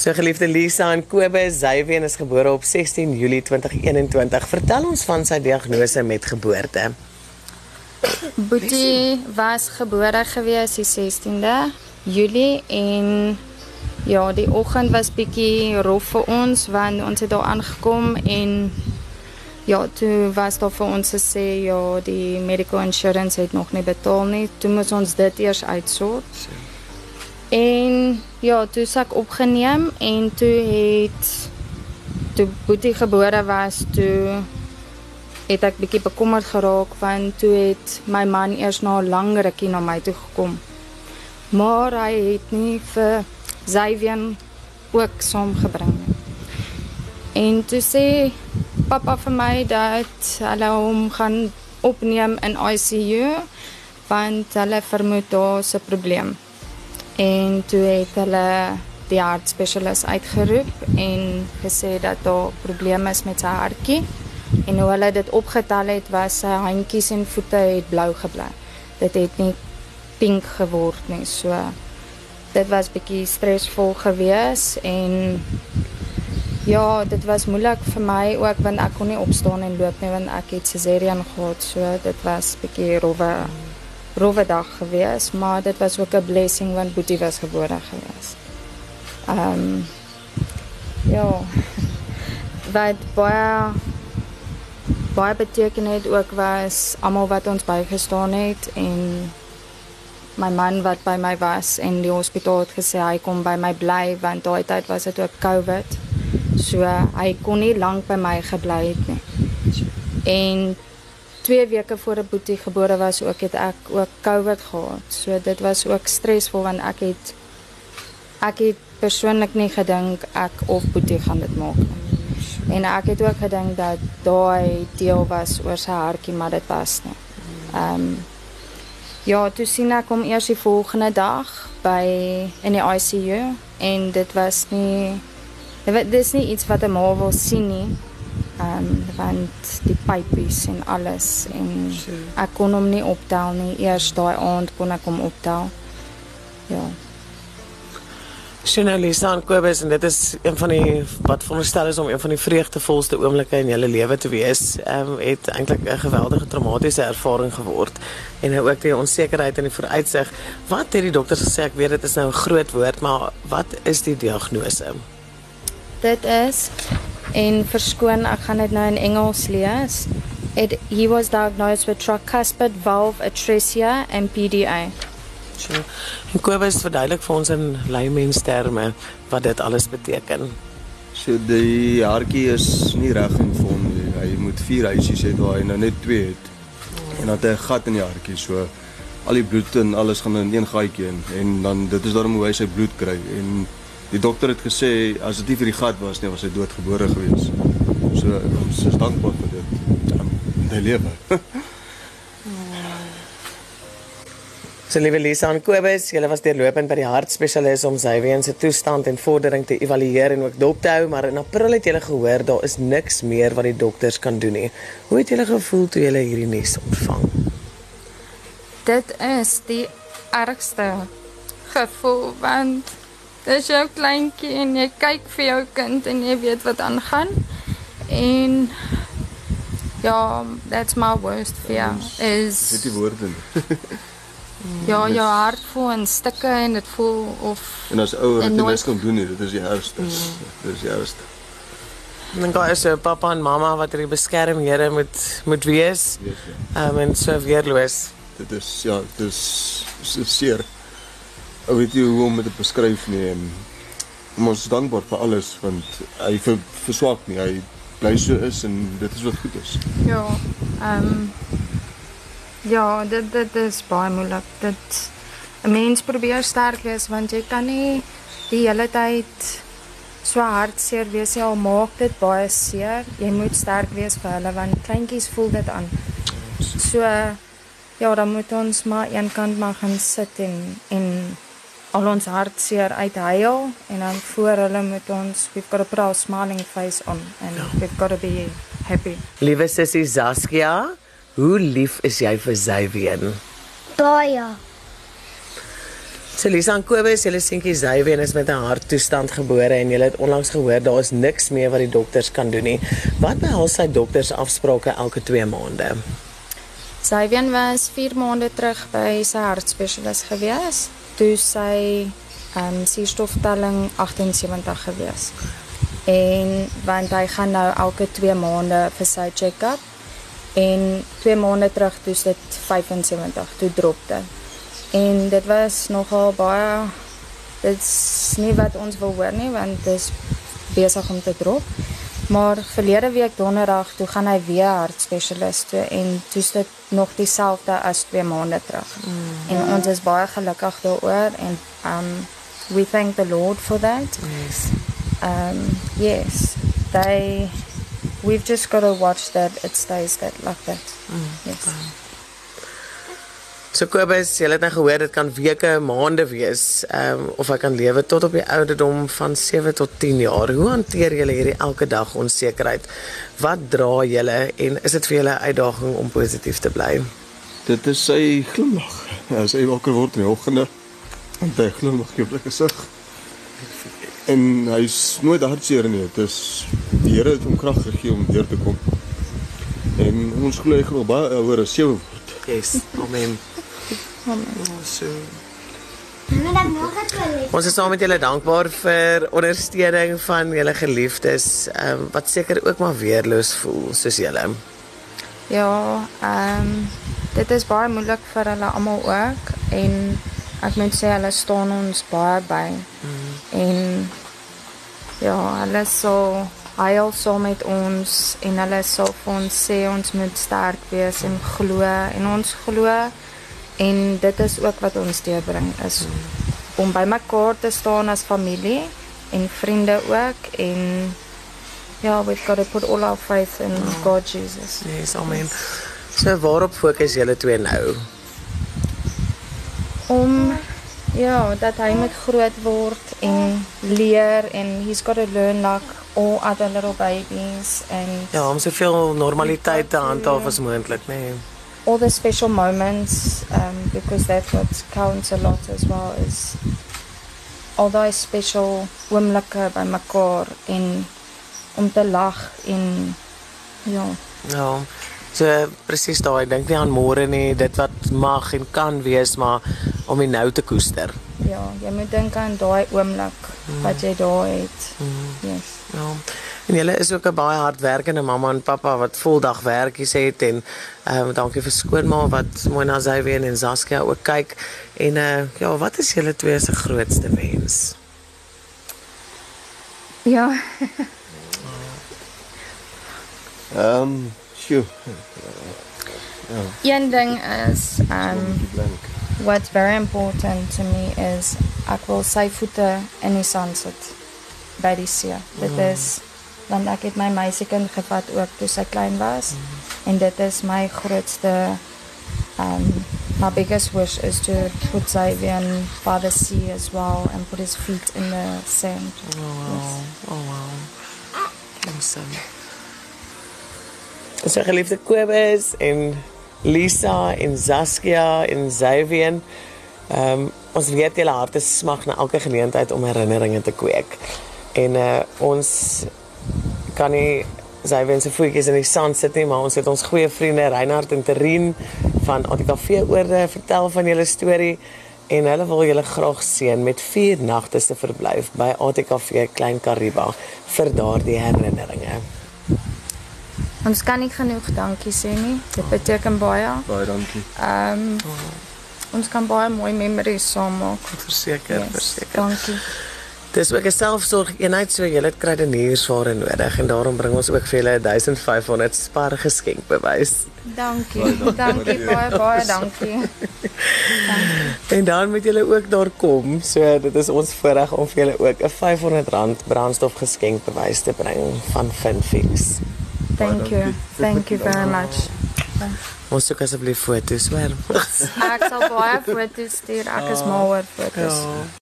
So geliefde Lisa en Kobus, Xavier is gebore op 16 Julie 2021. Vertel ons van sy diagnose met geboorte. Boetie was gebore gewees die 16de Julie en ja, die oggend was bietjie rof vir ons want ons het daar aangekom en ja, toe was daar vir ons gesê ja, die medical insurance het nog nie betaal nie. Toe moes ons dit eers uitsort. En ja, toe sak opgeneem en toe het toe Boetie gebore was, toe het ek bietjie bekommerd geraak want toe het my man eers na 'n lang rukkie na my toe gekom. Maar hy het nie vir Xavier ook saamgebring nie. En toe sê pappa vir my dat hulle hom gaan opneem in ICU want hulle vermoed daar's 'n probleem. En toe het hulle die hartspesialis uitgeroep en gesê dat daar probleme is met sy hartjie. En hoe hulle dit opgetel het was sy handjies en voete het blou gebly. Dit het nie pink geword nie. So dit was bietjie stresvol geweest en ja, dit was moeilik vir my ook want ek kon nie opstaan en loop nie want ek het cesarean gehad. So dit was bietjie rowwe rowwe dag geweest, maar dit was ook 'n blessing want Boetie was gebore geweest. Ehm um, ja. Wat baie baie beteken het ook was almal wat ons bygestaan het en my man wat by my was en die hospitaal het gesê hy kom by my bly want daai tyd was dit ook COVID. So hy kon nie lank by my gebly het nie. En 2 weke voor 'n boetie gebore was ook het ek ook COVID gehad. So dit was ook stresvol want ek het ek het persoonlik nie gedink ek of boetie gaan dit maak nie. En ek het ook gedink dat daai deel was oor sy hartjie, maar dit was nie. Ehm um, ja, toe sien ek hom eers die volgende dag by in die ICU en dit was nie dit is nie iets wat 'n ma wil sien nie. Ehm um, want die pypies en alles en ek kon hom nie optel nie. Eers daai aand kon ek hom optel. Ja. Sien Lisa en Kobus en dit is een van die wat veronderstel is om een van die vreugdevolste oomblikke in julle lewe te wees. Ehm um, het eintlik 'n geweldige traumatiese ervaring geword en nou ook die onsekerheid en die vooruitsig. Wat het die dokters gesê? Ek weet dit is nou 'n groot woord, maar wat is die diagnose? Dit is en verskoon, ek gaan dit nou in Engels lees. It he was diagnosed with tricuspid valve atresia and PDA. So, en Kobus verduidelik vir ons in laymense terme wat dit alles beteken. So die hartjie is nie reg in vorm nie. Hy moet vier huisies hê waar hy nou net twee het. En dan het hy 'n gat in die hartjie, so al die bloed en alles gaan in een gaatjie in en dan dit is daarom hoe hy sy bloed kry en die dokter het gesê as dit nie vir die gat was nie, was hy doodgebore gewees. So ons is dankbaar vir dit. Um, hy lewe. So liewe Lisa en Kobus, julle was deurlopend by die hartspesialis om Xavier se toestand en vordering te evalueer en ook dop te hou, maar in April het julle gehoor daar is niks meer wat die dokters kan doen nie. Hoe het julle gevoel toe julle hierdie nuus ontvang? Dit is die ergste gevoel want dis jou kleintjie en jy kyk vir jou kind en jy weet wat aangaan. En ja, that's my worst fear is Dit die woorde. Ja, jou hart voel in stukke en dit voel of En as ouer het jy nooit- niks kan doen nie, dit is die ergste. Dit is die ergste. Dan gaan is 'n pappa en mamma wat hierdie beskermhede moet moet wees. Weet jy. Ehm um, en so weerloos. Dit is ja, dit is dit is seer. Ou weet jy hoe om dit te beskryf nie en ons is dankbaar vir alles want hy ver, verswak nie. Hy bly so is en dit is wat goed is. ja, ehm um, ja, dit dit is baie moeilik. Dit 'n mens probeer sterk wees want jy kan nie die hele tyd so hartseer wees nie. Al maak dit baie seer. Jy moet sterk wees vir hulle want kleintjies voel dit aan. So ja, dan moet ons maar eenkant maar gaan sit en en al ons hartseer uithuil en dan voor hulle moet ons we've got to put our smiling face on and we've got to be happy. Liewe sussie Saskia, hoe lief is jy vir Xavier? Baie. So Lisa en Kobus, julle seentjie Xavier is met 'n harttoestand gebore en julle het onlangs gehoor daar is niks meer wat die dokters kan doen nie. Wat behels sy dokters afsprake elke 2 maande? Xavier was 4 maande terug by sy hartspesialis gewees. Toe sy ehm um, suurstoftelling 78 gewees. En want hy gaan nou elke 2 maande vir sy check-up en 2 maande terug toe dit 75 toe drop dit. En dit was nogal baie dit's nie wat ons wil hoor nie want dit is besig om te drop. Maar verlede week donderdag toe gaan hy weer hartspesialis toe en toe's dit nog dieselfde as 2 maande terug. Mm. En ons is baie gelukkig daaroor en um we thank the Lord for that. Yes. Um yes, they we've just got to watch that it stays that like that. Mm. Yes. So Kobus, jy het nou gehoor dit kan weke, maande wees, ehm um, of hy kan lewe tot op die ouderdom van 7 tot 10 jaar. Hoe hanteer julle hierdie elke dag onsekerheid? Wat dra julle en is dit vir julle 'n uitdaging om positief te bly? Dit is sy glimlag. As hy wakker word in die oggende, en hy glimlag op sy gesig. En hy's nooit hartseer nie. Dit is die Here het hom krag gegee om deur te kom. En ons glo hy gaan baie oor 'n sewe word. Yes. Amen. Ons is saam met julle dankbaar vir ondersteuning van julle geliefdes, um, wat seker ook maar weerloos voel soos julle. Ja, ehm um, dit is baie moeilik vir hulle almal ook en ek moet sê hulle staan ons baie by. Mm. En ja, hulle so huil saam met ons en hulle sal vir ons sê ons moet sterk wees en glo en ons glo en dit is ook wat ons deurbring is om by mekaar te staan as familie en vriende ook en ja we've got to put all our faith in oh. God Jesus. Yes, amen. So waarop fokus julle twee nou? Om ja, dat hy met groot word en leer en he's got to learn like all other little babies and Ja, om soveel normaliteit te handhaaf as moontlik, nê. Nee all the special moments um, because that's what counts a lot as well is all those special oomblikke by mekaar en om te lag en ja. Ja so presies daai dink nie aan môre nie dit wat mag en kan wees maar om die nou te koester. Ja jy moet dink aan daai oomblik mm. wat jy daar het. Mm. yes. Ja En julle is ook 'n baie hardwerkende mamma en pappa wat voldag werkies het en ehm um, dankie vir skoonma wat mooi na sy weer en Saskia ook kyk. En eh uh, ja, wat is julle twee se grootste wens? Ja. Ehm, um, sjoe. Ja. Een ding is ehm um, what's very important to me is ek wil sy voete in die sand sit by die see. Dit mm. is want ek het my meisiekind gevat ook toe sy klein was mm -hmm. en dit is my grootste um my biggest wish is to put Xavier by the sea as well and put his feet in the sand. Oh wow. Yes. Oh wow. Awesome. Dis so, geliefde Kobus en Lisa en Saskia en Xavier. Ehm um, ons weet julle harte smag na elke geleentheid om herinneringe te kweek. En uh ons kan nie sy wense voetjies in die sand sit nie, maar ons het ons goeie vriende Reinhard en Terien van ATKV oorde vertel van julle storie en hulle wil julle graag seën met vier nagte se verblyf by ATKV Klein Kariba vir daardie herinneringe. Ons kan nie genoeg dankie sê nie. Dit beteken baie. Baie dankie. Ehm um, ons kan baie mooi memories saam maak. Verseker, yes, verseker. Dankie. Dis ook 'n selfsorg eenheid so jy het kruideniersware nodig en daarom bring ons ook vir julle 1500 spar geskenk bewys. Dankie. Dankie baie baie dankie. dankie. En dan moet julle ook daar kom. So dit is ons voorreg om vir julle ook 'n R500 brandstof geskenk bewys te bring van Finfix. Thank you. Thank you very much. Ons sê asseblief foto's, hoor. Ek sal baie foto's stuur. Ek is mal oor foto's. Ja.